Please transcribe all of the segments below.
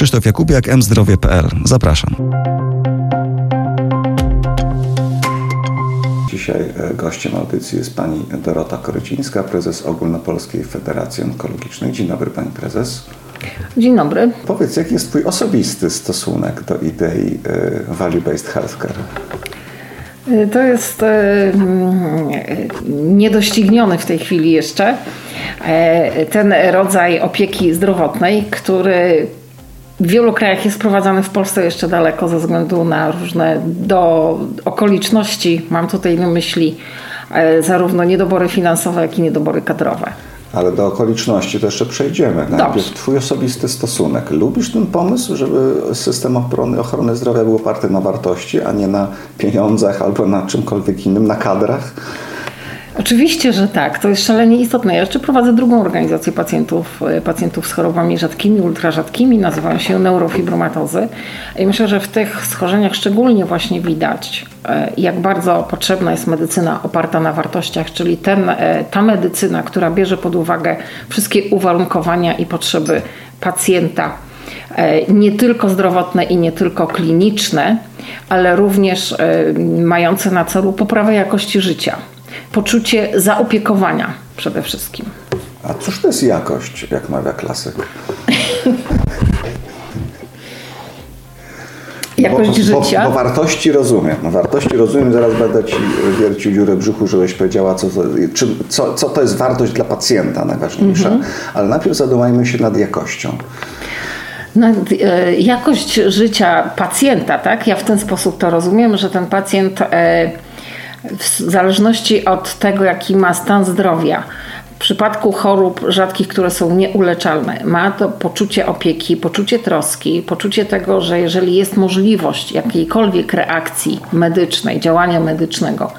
Krzysztof Jakubiak, mzdrowie.pl. Zapraszam. Dzisiaj e, gościem audycji jest pani Dorota Korycińska, prezes Ogólnopolskiej Federacji Onkologicznej. Dzień dobry pani prezes. Dzień dobry. Powiedz, jaki jest twój osobisty stosunek do idei e, value-based healthcare? E, to jest niedościgniony w tej chwili jeszcze ten rodzaj opieki zdrowotnej, który w wielu krajach jest prowadzony, w Polsce jeszcze daleko ze względu na różne do okoliczności. Mam tutaj na myśli e, zarówno niedobory finansowe, jak i niedobory kadrowe. Ale do okoliczności to jeszcze przejdziemy. Najpierw Dobrze. Twój osobisty stosunek. Lubisz ten pomysł, żeby system ochrony, ochrony zdrowia był oparty na wartości, a nie na pieniądzach albo na czymkolwiek innym, na kadrach? Oczywiście, że tak. To jest szalenie istotne. Ja jeszcze prowadzę drugą organizację pacjentów, e, pacjentów z chorobami rzadkimi, ultrarzadkimi. Nazywają się neurofibromatozy. I myślę, że w tych schorzeniach szczególnie właśnie widać, e, jak bardzo potrzebna jest medycyna oparta na wartościach, czyli ten, e, ta medycyna, która bierze pod uwagę wszystkie uwarunkowania i potrzeby pacjenta nie tylko zdrowotne i nie tylko kliniczne, ale również mające na celu poprawę jakości życia poczucie zaopiekowania przede wszystkim. A cóż to jest jakość, jak mawia klasyk? jakość bo, życia. Bo, bo, wartości rozumiem. No, wartości rozumiem, zaraz będę ci wiercił dziurę brzuchu, żebyś powiedziała, co to, czy, co, co to jest wartość dla pacjenta najważniejsza. Mm -hmm. Ale najpierw zadumajmy się nad jakością. Nad, e, jakość życia pacjenta, tak? Ja w ten sposób to rozumiem, że ten pacjent. E, w zależności od tego, jaki ma stan zdrowia, w przypadku chorób rzadkich, które są nieuleczalne, ma to poczucie opieki, poczucie troski, poczucie tego, że jeżeli jest możliwość jakiejkolwiek reakcji medycznej, działania medycznego,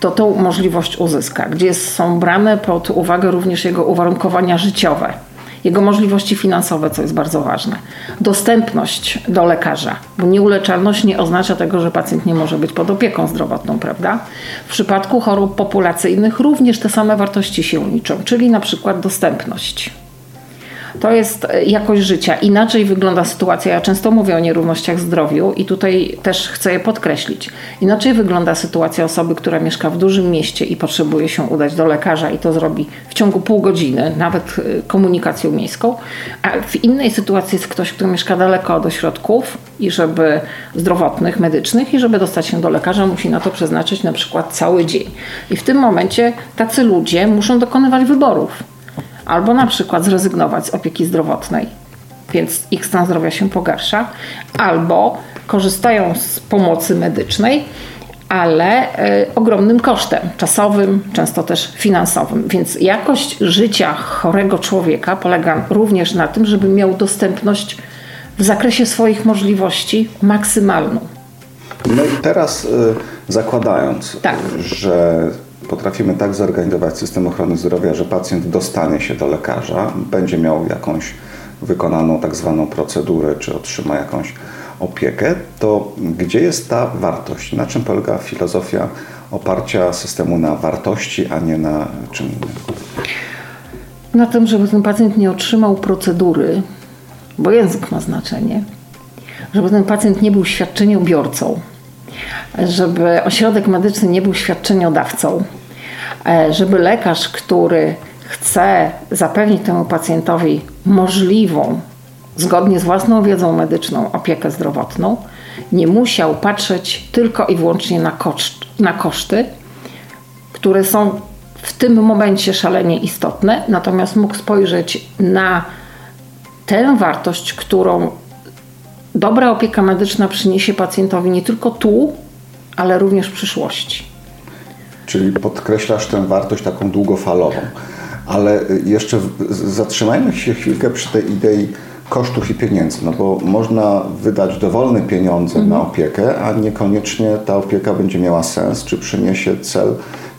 to tą możliwość uzyska, gdzie są brane pod uwagę również jego uwarunkowania życiowe jego możliwości finansowe, co jest bardzo ważne, dostępność do lekarza, bo nieuleczalność nie oznacza tego, że pacjent nie może być pod opieką zdrowotną, prawda? W przypadku chorób populacyjnych również te same wartości się liczą, czyli na przykład dostępność. To jest e, jakość życia. Inaczej wygląda sytuacja. Ja często mówię o nierównościach w zdrowiu i tutaj też chcę je podkreślić. Inaczej wygląda sytuacja osoby, która mieszka w dużym mieście i potrzebuje się udać do lekarza i to zrobi w ciągu pół godziny, nawet e, komunikacją miejską. A w innej sytuacji jest ktoś, kto mieszka daleko od ośrodków i żeby zdrowotnych, medycznych i żeby dostać się do lekarza musi na to przeznaczyć na przykład cały dzień. I w tym momencie tacy ludzie muszą dokonywać wyborów albo na przykład zrezygnować z opieki zdrowotnej, więc ich stan zdrowia się pogarsza, albo korzystają z pomocy medycznej, ale y, ogromnym kosztem czasowym, często też finansowym. Więc jakość życia chorego człowieka polega również na tym, żeby miał dostępność w zakresie swoich możliwości maksymalną. No i teraz y, zakładając, tak. że potrafimy tak zorganizować system ochrony zdrowia, że pacjent dostanie się do lekarza, będzie miał jakąś wykonaną tak zwaną procedurę, czy otrzyma jakąś opiekę, to gdzie jest ta wartość? Na czym polega filozofia oparcia systemu na wartości, a nie na czym innym? Na tym, żeby ten pacjent nie otrzymał procedury, bo język ma znaczenie, żeby ten pacjent nie był świadczeniobiorcą, żeby ośrodek medyczny nie był świadczeniodawcą, e, żeby lekarz, który chce zapewnić temu pacjentowi możliwą, zgodnie z własną wiedzą medyczną, opiekę zdrowotną, nie musiał patrzeć tylko i wyłącznie na, koszt, na koszty, które są w tym momencie szalenie istotne, natomiast mógł spojrzeć na tę wartość, którą dobra opieka medyczna przyniesie pacjentowi nie tylko tu, ale również w przyszłości. Czyli podkreślasz tę wartość taką długofalową. Ale jeszcze zatrzymajmy się chwilkę przy tej idei kosztów i pieniędzy, no bo można wydać dowolne pieniądze mhm. na opiekę, a niekoniecznie ta opieka będzie miała sens, czy przyniesie cel,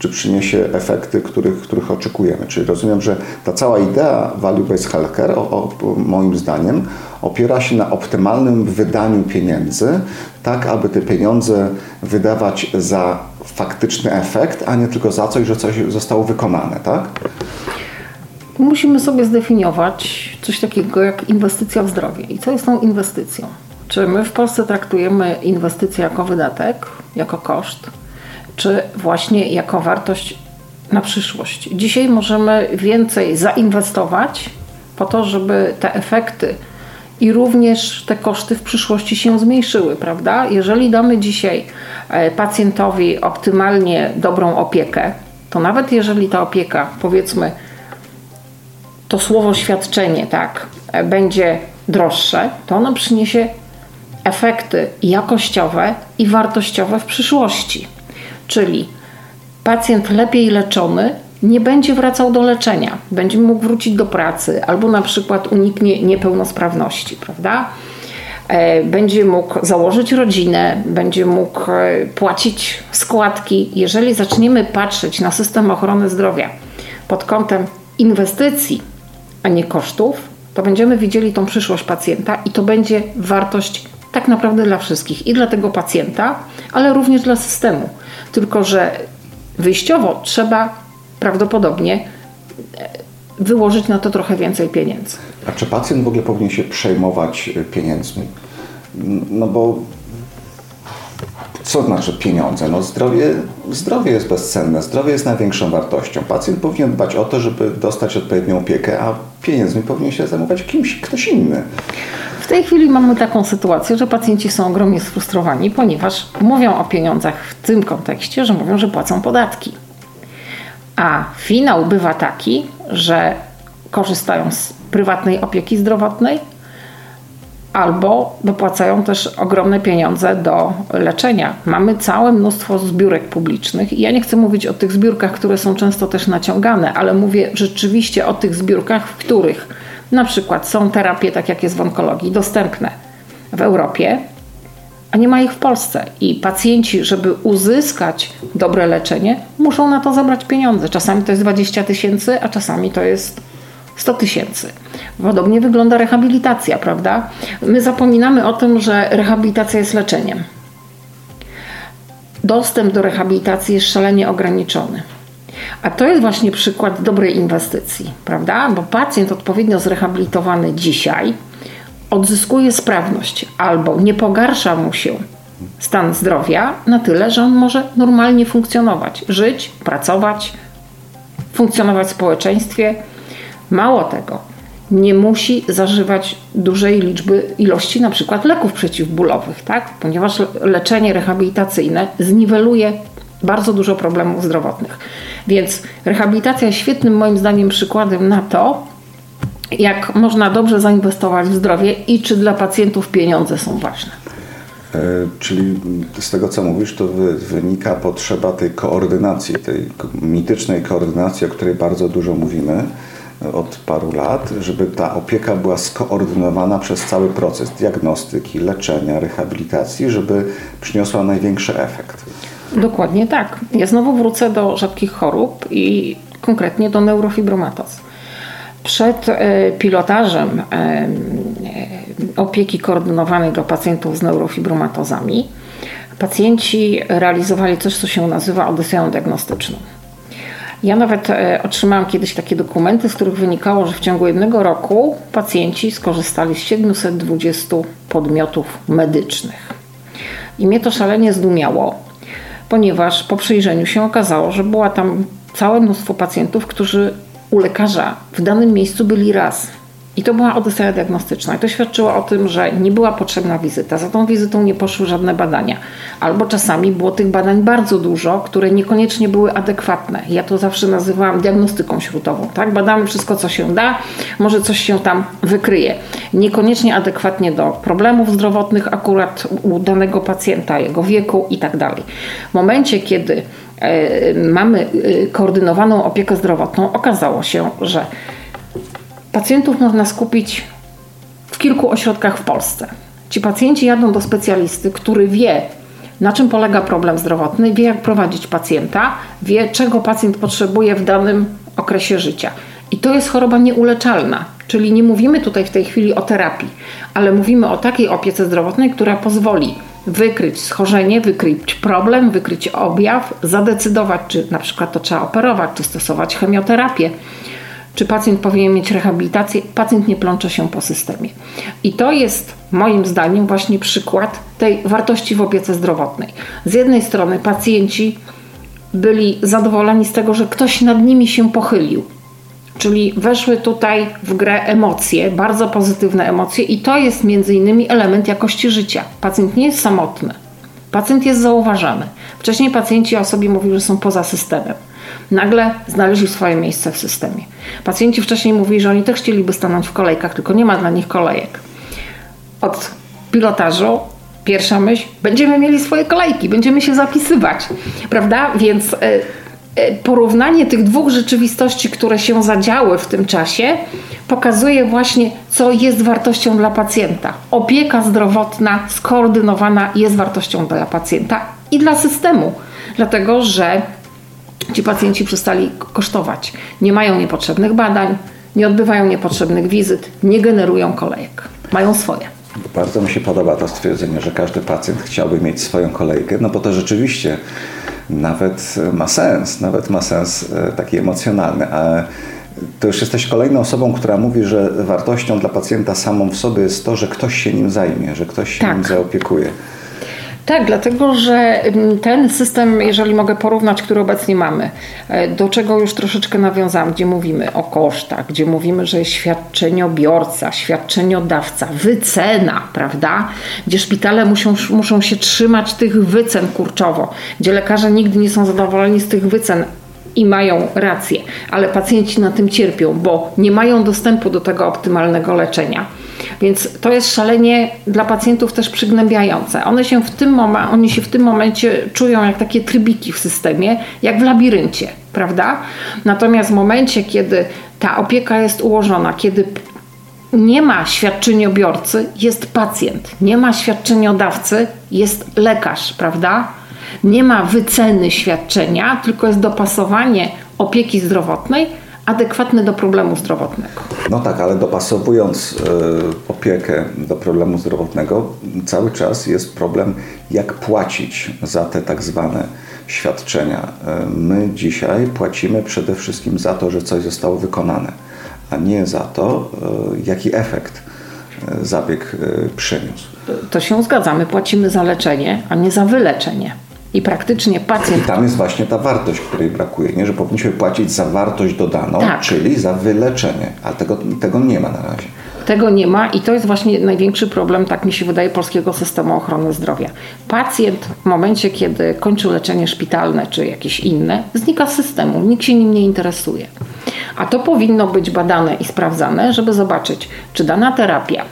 czy przyniesie efekty, których, których oczekujemy. Czyli rozumiem, że ta cała idea value-based healthcare, o, o, moim zdaniem, opiera się na optymalnym wydaniu pieniędzy, tak aby te pieniądze wydawać za faktyczny efekt, a nie tylko za coś, że coś zostało wykonane, tak? Musimy sobie zdefiniować, coś takiego jak inwestycja w zdrowie. I co jest tą inwestycją? Czy my w Polsce traktujemy inwestycję jako wydatek, jako koszt, czy właśnie jako wartość na przyszłość? Dzisiaj możemy więcej zainwestować po to, żeby te efekty i również te koszty w przyszłości się zmniejszyły, prawda? Jeżeli damy dzisiaj e, pacjentowi optymalnie dobrą opiekę, to nawet jeżeli ta opieka, powiedzmy, to słowo świadczenie, tak, e, będzie droższe, to ono przyniesie efekty jakościowe i wartościowe w przyszłości. Czyli pacjent lepiej leczony nie będzie wracał do leczenia, będzie mógł wrócić do pracy albo na przykład uniknie niepełnosprawności, prawda? E, będzie mógł założyć rodzinę, będzie mógł e, płacić składki. Jeżeli zaczniemy patrzeć na system ochrony zdrowia pod kątem inwestycji, a nie kosztów, to będziemy widzieli tą przyszłość pacjenta i to będzie wartość tak naprawdę dla wszystkich i dla tego pacjenta, ale również dla systemu. Tylko, że wyjściowo trzeba prawdopodobnie e, wyłożyć na to trochę więcej pieniędzy. A czy pacjent w ogóle powinien się przejmować e, pieniędzmi? No bo co znaczy pieniądze? No zdrowie, zdrowie jest bezcenne, zdrowie jest największą wartością. Pacjent powinien dbać o to, żeby dostać odpowiednią opiekę, a pieniędzmi powinien się zajmować kimś, ktoś inny. W tej chwili mamy taką sytuację, że pacjenci są ogromnie sfrustrowani, ponieważ mówią o pieniądzach w tym kontekście, że mówią, że płacą podatki. A finał bywa taki, że korzystają z prywatnej opieki zdrowotnej albo dopłacają też ogromne pieniądze do leczenia. Mamy całe mnóstwo zbiórek publicznych i ja nie chcę mówić o tych zbiórkach, które są często też naciągane, ale mówię rzeczywiście o tych zbiórkach, w których na przykład są terapie, tak jak jest w onkologii, dostępne w Europie, a nie ma ich w Polsce. I pacjenci, żeby uzyskać dobre leczenie, muszą na to zabrać pieniądze. Czasami to jest 20 tysięcy, a czasami to jest 100 tysięcy. Podobnie wygląda rehabilitacja, prawda? My zapominamy o tym, że rehabilitacja jest leczeniem. Dostęp do rehabilitacji jest szalenie ograniczony. A to jest właśnie przykład dobrej inwestycji, prawda? Bo pacjent odpowiednio zrehabilitowany dzisiaj odzyskuje sprawność albo nie pogarsza mu się stan zdrowia na tyle, że on może normalnie funkcjonować, żyć, pracować, funkcjonować w społeczeństwie. Mało tego, nie musi zażywać dużej liczby ilości na przykład leków przeciwbólowych, tak? ponieważ leczenie rehabilitacyjne zniweluje bardzo dużo problemów zdrowotnych. Więc rehabilitacja jest świetnym moim zdaniem przykładem na to, jak można dobrze zainwestować w zdrowie i czy dla pacjentów pieniądze są ważne. E, czyli z tego, co mówisz, to wynika potrzeba tej koordynacji, tej mitycznej koordynacji, o której bardzo dużo mówimy od paru lat, żeby ta opieka była skoordynowana przez cały proces diagnostyki, leczenia, rehabilitacji, żeby przyniosła największy efekt. Dokładnie tak. Ja znowu wrócę do rzadkich chorób i konkretnie do neurofibromatoz. Przed e, pilotażem e, e, opieki koordynowanej dla pacjentów z neurofibromatozami pacjenci realizowali coś, co się nazywa odyseją diagnostyczną. Ja nawet otrzymałam kiedyś takie dokumenty, z których wynikało, że w ciągu jednego roku pacjenci skorzystali z 720 podmiotów medycznych. I mnie to szalenie zdumiało, ponieważ po przyjrzeniu się okazało, że była tam całe mnóstwo pacjentów, którzy u lekarza w danym miejscu byli raz. I to była odyseja diagnostyczna. I to świadczyło o tym, że nie była potrzebna wizyta. Za tą wizytą nie poszły żadne badania. Albo czasami było tych badań bardzo dużo, które niekoniecznie były adekwatne. Ja to zawsze nazywałam diagnostyką śrutową. Tak? Badamy wszystko, co się da, może coś się tam wykryje. Niekoniecznie adekwatnie do problemów zdrowotnych akurat u danego pacjenta, jego wieku i tak. W momencie, kiedy E, mamy e, koordynowaną opiekę zdrowotną, okazało się, że pacjentów można skupić w kilku ośrodkach w Polsce. Ci pacjenci jadą do specjalisty, który wie, na czym polega problem zdrowotny, wie, jak prowadzić pacjenta, wie, czego pacjent potrzebuje w danym okresie życia. I to jest choroba nieuleczalna. Czyli nie mówimy tutaj w tej chwili o terapii, ale mówimy o takiej opiece zdrowotnej, która pozwoli wykryć schorzenie, wykryć problem, wykryć objaw, zadecydować, czy na przykład to trzeba operować, czy stosować chemioterapię, czy pacjent powinien mieć rehabilitację, pacjent nie plącze się po systemie. I to jest moim zdaniem właśnie przykład tej wartości w opiece zdrowotnej. Z jednej strony pacjenci byli zadowoleni z tego, że ktoś nad nimi się pochylił. Czyli weszły tutaj w grę emocje, bardzo pozytywne emocje, i to jest między innymi element jakości życia. Pacjent nie jest samotny, pacjent jest zauważany. Wcześniej pacjenci o sobie mówili, że są poza systemem. Nagle znaleźli swoje miejsce w systemie. Pacjenci wcześniej mówili, że oni też chcieliby stanąć w kolejkach, tylko nie ma dla nich kolejek. Od pilotażu pierwsza myśl, będziemy mieli swoje kolejki, będziemy się zapisywać, prawda? Więc y, y, porównanie tych dwóch rzeczywistości, które się zadziały w tym czasie, pokazuje właśnie, co jest wartością dla pacjenta. Opieka zdrowotna skoordynowana jest wartością dla pacjenta i dla systemu, dlatego że ci pacjenci przestali kosztować. Nie mają niepotrzebnych badań, nie odbywają niepotrzebnych wizyt, nie generują kolejek. Mają swoje. Bardzo mi się podoba to stwierdzenie, że każdy pacjent chciałby mieć swoją kolejkę, no bo to rzeczywiście nawet ma sens, nawet ma sens e, taki emocjonalny. A to już jesteś kolejną osobą, która mówi, że wartością dla pacjenta samą w sobie jest to, że ktoś się nim zajmie, że ktoś się tak. nim zaopiekuje. Tak, dlatego że ten system, jeżeli mogę porównać, który obecnie mamy, e, do czego już troszeczkę nawiązałam, gdzie mówimy o kosztach, gdzie mówimy, że świadczeniobiorca, świadczeniodawca, wycena, prawda? Gdzie szpitale muszą, muszą się trzymać tych wycen kurczowo, gdzie lekarze nigdy nie są zadowoleni z tych wycen, i mają rację, ale pacjenci na tym cierpią, bo nie mają dostępu do tego optymalnego leczenia. Więc to jest szalenie dla pacjentów też przygnębiające. One się w tym, mom- oni się w tym momencie czują jak takie trybiki w systemie, jak w labiryncie, prawda? Natomiast w momencie, kiedy ta opieka jest ułożona, kiedy nie ma świadczeniobiorcy, jest pacjent. Nie ma świadczeniodawcy, jest lekarz, prawda? Nie ma wyceny świadczenia, tylko jest dopasowanie opieki zdrowotnej adekwatny do problemu zdrowotnego. No tak, ale dopasowując y, opiekę do problemu zdrowotnego, cały czas jest problem, jak płacić za te tak zwane świadczenia. My dzisiaj płacimy przede wszystkim za to, że coś zostało wykonane, a nie za to, y, jaki efekt zabieg przyniósł. To się zgadzamy, płacimy za leczenie, a nie za wyleczenie. I praktycznie pacjent. I tam jest właśnie ta wartość, której brakuje, nie? że powinniśmy płacić za wartość dodaną, tak. czyli za wyleczenie, a tego, tego nie ma na razie. Tego nie ma i to jest właśnie największy problem, tak mi się wydaje, polskiego systemu ochrony zdrowia. Pacjent w momencie, kiedy kończy leczenie szpitalne czy jakieś inne, znika z systemu, nikt się nim nie interesuje. A to powinno być badane i sprawdzane, żeby zobaczyć, czy dana terapia,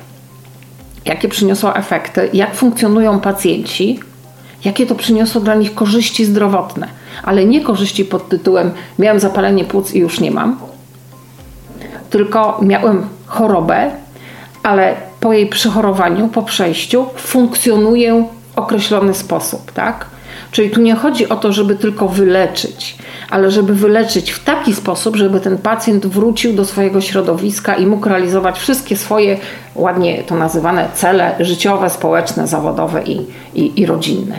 jakie przyniosła efekty, jak funkcjonują pacjenci, jakie to przyniosło dla nich korzyści zdrowotne, ale nie korzyści pod tytułem miałem zapalenie płuc i już nie mam, tylko miałem chorobę, ale po jej przechorowaniu, po przejściu funkcjonuję w określony sposób, tak? Czyli tu nie chodzi o to, żeby tylko wyleczyć, ale żeby wyleczyć w taki sposób, żeby ten pacjent wrócił do swojego środowiska i mógł realizować wszystkie swoje, ładnie to nazywane, cele życiowe, społeczne, zawodowe i, i, i rodzinne.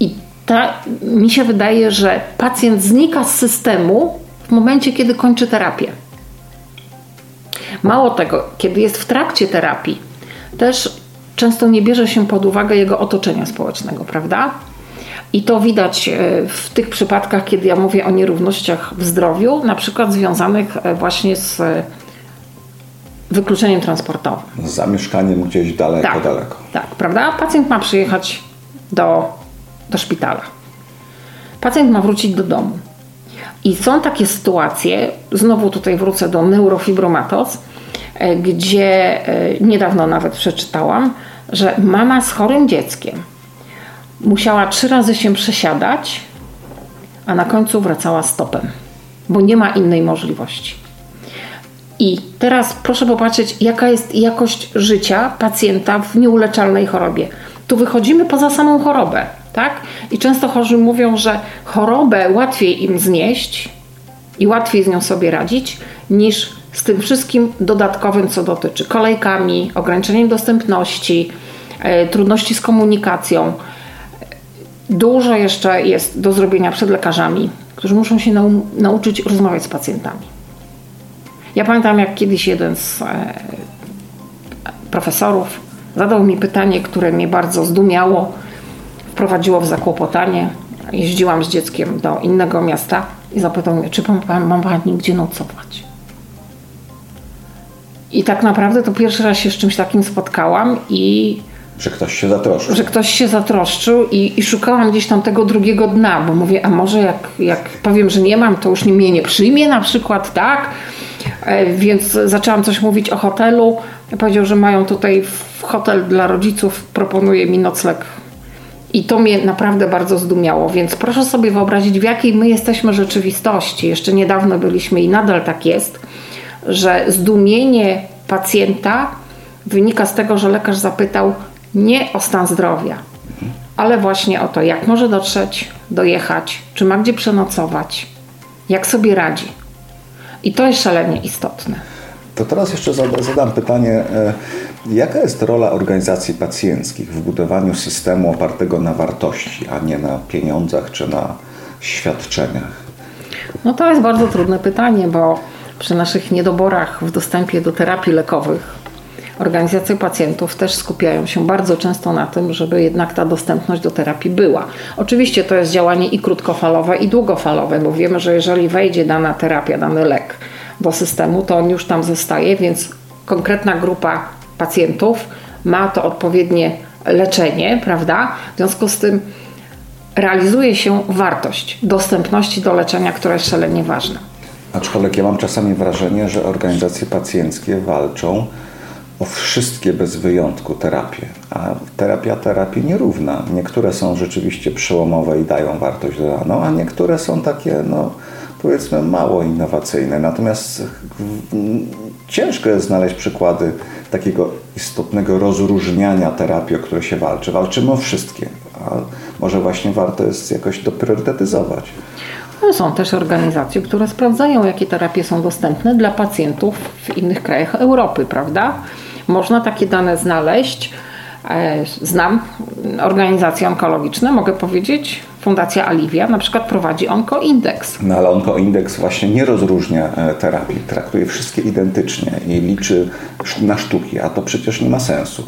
I ta, mi się wydaje, że pacjent znika z systemu w momencie, kiedy kończy terapię. Mało tego, kiedy jest w trakcie terapii, też często nie bierze się pod uwagę jego otoczenia społecznego, prawda? I to widać e, w tych przypadkach, kiedy ja mówię o nierównościach w zdrowiu, na przykład związanych e, właśnie z e, wykluczeniem transportowym. Z zamieszkaniem gdzieś daleko, tak, daleko. Tak, prawda? Pacjent ma przyjechać do, do szpitala. Pacjent ma wrócić do domu. I są takie sytuacje, znowu tutaj wrócę do neurofibromatos, gdzie niedawno nawet przeczytałam, że mama z chorym dzieckiem musiała trzy razy się przesiadać, a na końcu wracała stopem, bo nie ma innej możliwości. I teraz proszę popatrzeć, jaka jest jakość życia pacjenta w nieuleczalnej chorobie. Tu wychodzimy poza samą chorobę, tak? I często chorzy mówią, że chorobę łatwiej im znieść i łatwiej z nią sobie radzić, niż z tym wszystkim dodatkowym, co dotyczy kolejkami, ograniczeniem dostępności, e, trudności z komunikacją, Dużo jeszcze jest do zrobienia przed lekarzami, którzy muszą się nau nauczyć rozmawiać z pacjentami. Ja pamiętam, jak kiedyś jeden z e, profesorów zadał mi pytanie, które mnie bardzo zdumiało, wprowadziło w zakłopotanie. Jeździłam z dzieckiem do innego miasta i zapytał mnie, czy pan, mam pani gdzie nocować. I tak naprawdę to pierwszy raz się z czymś takim spotkałam i że ktoś się zatroszczył. Że ktoś się zatroszczył i, i, szukałam gdzieś tam tego drugiego dna, bo mówię, a może jak, jak powiem, że nie mam, to już nie, mnie nie przyjmie na przykład, tak? E, więc zaczęłam coś mówić o hotelu. Powiedział, że mają tutaj hotel dla rodziców, proponuje mi nocleg. I to mnie naprawdę bardzo zdumiało, więc proszę sobie wyobrazić, w jakiej my jesteśmy rzeczywistości. Jeszcze niedawno byliśmy i nadal tak jest, że zdumienie pacjenta wynika z tego, że lekarz zapytał nie o stan zdrowia, ale właśnie o to, jak może dotrzeć, dojechać, czy ma gdzie przenocować, jak sobie radzi. I to jest szalenie istotne. To teraz jeszcze zadam pytanie, e, jaka jest rola organizacji pacjenckich w budowaniu systemu opartego na wartości, a nie na pieniądzach czy na świadczeniach? No to jest bardzo trudne pytanie, bo przy naszych niedoborach w dostępie do terapii lekowych organizacje pacjentów też skupiają się bardzo często na tym, żeby jednak ta dostępność do terapii była. Oczywiście to jest działanie i krótkofalowe, i długofalowe, bo wiemy, że jeżeli wejdzie dana terapia, dany lek do systemu, to on już tam zostaje, więc konkretna grupa pacjentów ma to odpowiednie leczenie, prawda? W związku z tym realizuje się wartość dostępności do leczenia, która jest szalenie ważna. Aczkolwiek ja mam czasami wrażenie, że organizacje pacjenckie walczą o wszystkie bez wyjątku terapie. A terapia terapii nierówna. Niektóre są rzeczywiście przełomowe i dają wartość dodaną, a niektóre są takie, no powiedzmy, mało innowacyjne. Natomiast ciężko jest znaleźć przykłady takiego istotnego rozróżniania terapii, o które się walczy. Walczymy o wszystkie, a może właśnie warto jest jakoś to priorytetyzować. No, są też organizacje, które sprawdzają, jakie terapie są dostępne dla pacjentów w innych krajach Europy, prawda? Można takie dane znaleźć. E, znam organizacje onkologiczne, mogę powiedzieć. Fundacja Alivia na przykład prowadzi OnkoIndex. No ale OnkoIndex właśnie nie rozróżnia e, terapii, traktuje wszystkie identycznie i liczy na sztuki, a to przecież nie ma sensu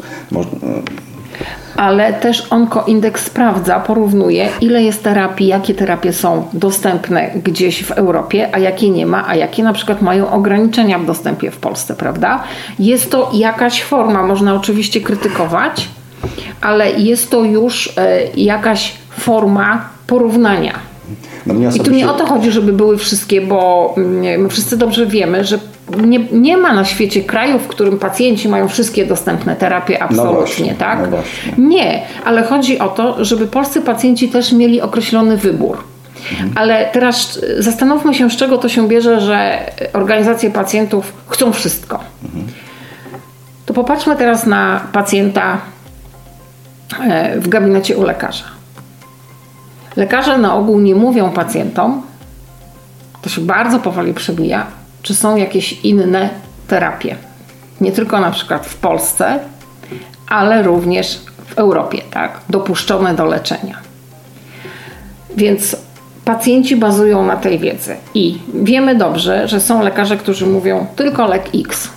ale też OnkoIndex sprawdza, porównuje, ile jest terapii, jakie terapie są dostępne gdzieś w Europie, a jakie nie ma, a jakie na przykład mają ograniczenia w dostępie w Polsce, prawda? Jest to jakaś forma, można oczywiście krytykować, ale jest to już e, jakaś forma porównania. No I tu nie o to chodzi, żeby były wszystkie, bo mm, my wszyscy dobrze wiemy, że nie, nie ma na świecie kraju, w którym pacjenci mają wszystkie dostępne terapie no absolutnie, no właśnie, tak? No nie, ale chodzi o to, żeby polscy pacjenci też mieli określony wybór. Mhm. Ale teraz zastanówmy się, z czego to się bierze, że organizacje pacjentów chcą wszystko. Mhm. To popatrzmy teraz na pacjenta e, w gabinecie u lekarza. Lekarze na ogół nie mówią pacjentom, to się bardzo powoli przebija, czy są jakieś inne terapie. Nie tylko na przykład w Polsce, ale również w Europie, tak? Dopuszczone do leczenia. Więc pacjenci bazują na tej wiedzy i wiemy dobrze, że są lekarze, którzy mówią tylko lek X.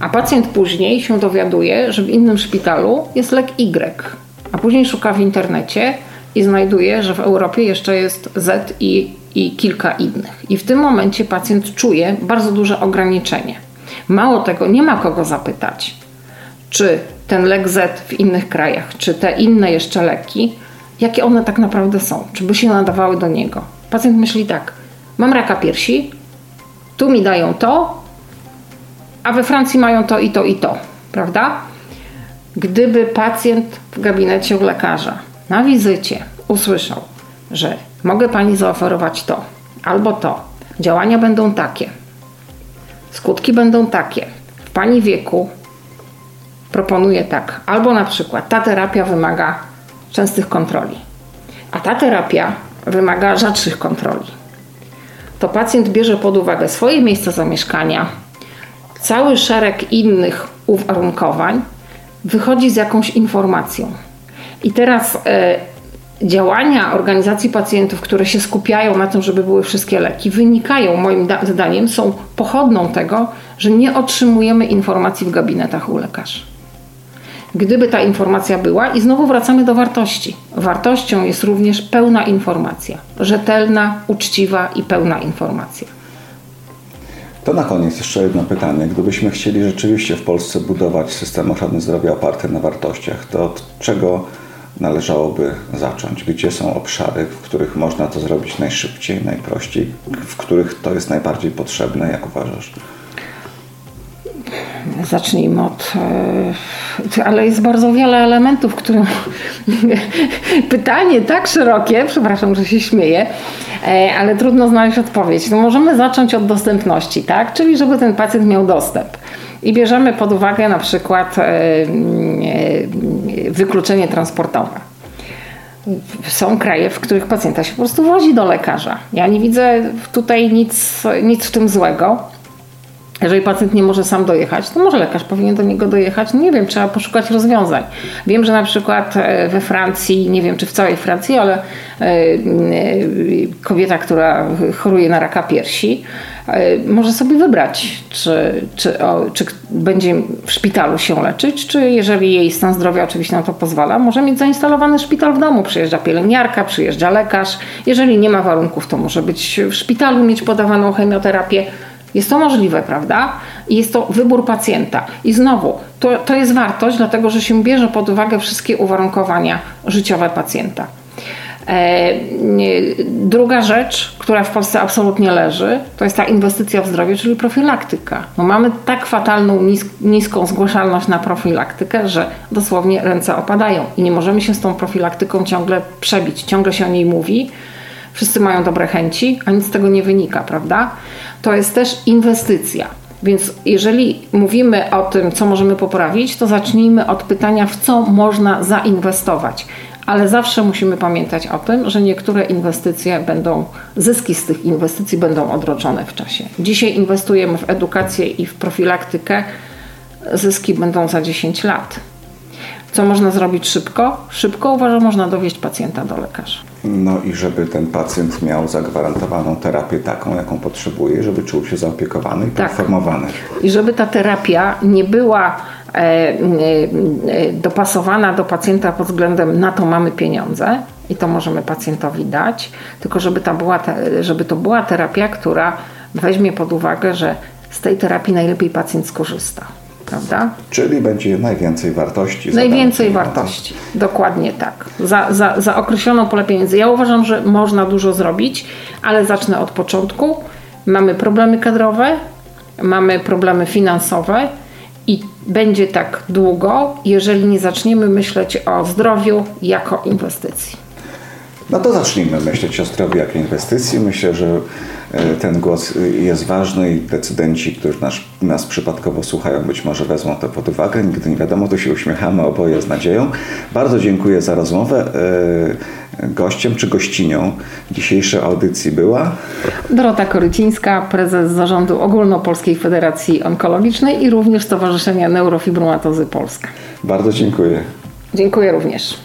A pacjent później się dowiaduje, że w innym szpitalu jest lek Y, a później szuka w internecie i znajduje, że w Europie jeszcze jest Z i i kilka innych. I w tym momencie pacjent czuje bardzo duże ograniczenie. Mało tego, nie ma kogo zapytać, czy ten lek Z w innych krajach, czy te inne jeszcze leki, jakie one tak naprawdę są, czy by się nadawały do niego. Pacjent myśli tak: mam raka piersi, tu mi dają to, a we Francji mają to i to i to, prawda? Gdyby pacjent w gabinecie u lekarza na wizycie usłyszał, że mogę pani zaoferować to albo to. Działania będą takie. Skutki będą takie. W pani wieku proponuję tak. Albo na przykład ta terapia wymaga częstych kontroli, a ta terapia wymaga rzadszych kontroli. To pacjent bierze pod uwagę swoje miejsce zamieszkania, cały szereg innych uwarunkowań, wychodzi z jakąś informacją. I teraz e, działania organizacji pacjentów, które się skupiają na tym, żeby były wszystkie leki, wynikają moim zdaniem, są pochodną tego, że nie otrzymujemy informacji w gabinetach u lekarzy. Gdyby ta informacja była, i znowu wracamy do wartości. Wartością jest również pełna informacja, rzetelna, uczciwa i pełna informacja. To na koniec jeszcze jedno pytanie. Gdybyśmy chcieli rzeczywiście w Polsce budować system ochrony zdrowia oparty na wartościach, to od czego należałoby zacząć? Gdzie są obszary, w których można to zrobić najszybciej, najprościej, w których to jest najbardziej potrzebne, jak uważasz? Zacznijmy od. E, ale jest bardzo wiele elementów, które. Pytanie tak szerokie, przepraszam, że się śmieję, e, ale trudno znaleźć odpowiedź. No możemy zacząć od dostępności, tak? Czyli żeby ten pacjent miał dostęp. I bierzemy pod uwagę na przykład e, wykluczenie transportowe. Są kraje, w których pacjenta się po prostu wozi do lekarza. Ja nie widzę tutaj nic, nic w tym złego. Jeżeli pacjent nie może sam dojechać, to może lekarz powinien do niego dojechać. Nie wiem, trzeba poszukać rozwiązań. Wiem, że na przykład e, we Francji, nie wiem czy w całej Francji, ale e, e, kobieta, która choruje na raka piersi, może sobie wybrać, czy, czy, o, czy będzie w szpitalu się leczyć, czy jeżeli jej stan zdrowia oczywiście na to pozwala, może mieć zainstalowany szpital w domu. Przyjeżdża pielęgniarka, przyjeżdża lekarz. Jeżeli nie ma warunków, to może być w szpitalu, mieć podawaną chemioterapię. Jest to możliwe, prawda? I jest to wybór pacjenta. I znowu, to, to jest wartość, dlatego że się bierze pod uwagę wszystkie uwarunkowania życiowe pacjenta. E, druga rzecz, która w Polsce absolutnie leży, to jest ta inwestycja w zdrowie, czyli profilaktyka. No mamy tak fatalną, niską zgłaszalność na profilaktykę, że dosłownie ręce opadają i nie możemy się z tą profilaktyką ciągle przebić. Ciągle się o niej mówi, wszyscy mają dobre chęci, a nic z tego nie wynika, prawda? To jest też inwestycja. Więc jeżeli mówimy o tym, co możemy poprawić, to zacznijmy od pytania, w co można zainwestować. Ale zawsze musimy pamiętać o tym, że niektóre inwestycje będą, zyski z tych inwestycji będą odroczone w czasie. Dzisiaj inwestujemy w edukację i w profilaktykę, zyski będą za 10 lat. Co można zrobić szybko? Szybko uważam, można dowieść pacjenta do lekarza. No i żeby ten pacjent miał zagwarantowaną terapię taką, jaką potrzebuje, żeby czuł się zaopiekowany i tak. poinformowany. I żeby ta terapia nie była dopasowana do pacjenta pod względem na to mamy pieniądze i to możemy pacjentowi dać, tylko żeby, ta była żeby to była terapia, która weźmie pod uwagę, że z tej terapii najlepiej pacjent skorzysta prawda? Czyli będzie najwięcej wartości. Najwięcej wartości, dokładnie tak. Za, za, za określoną pulę pieniędzy. Ja uważam, że można dużo zrobić, ale zacznę od początku. Mamy problemy kadrowe, mamy problemy finansowe i będzie tak długo, jeżeli nie zaczniemy myśleć o zdrowiu jako inwestycji. No to zacznijmy myśleć o zdrowiu jako inwestycji. Myślę, że e, ten głos jest ważny i decydenci, którzy nas, nas przypadkowo słuchają, być może wezmą to pod uwagę. Nigdy nie wiadomo, tu się uśmiechamy oboje z nadzieją. Bardzo dziękuję za rozmowę. E, gościem czy gościnią dzisiejszej audycji była Dorota Korycińska, prezes zarządu Ogólnopolskiej Federacji Onkologicznej i również Stowarzyszenia Neurofibromatozy Polska. Bardzo dziękuję. Dziękuję również.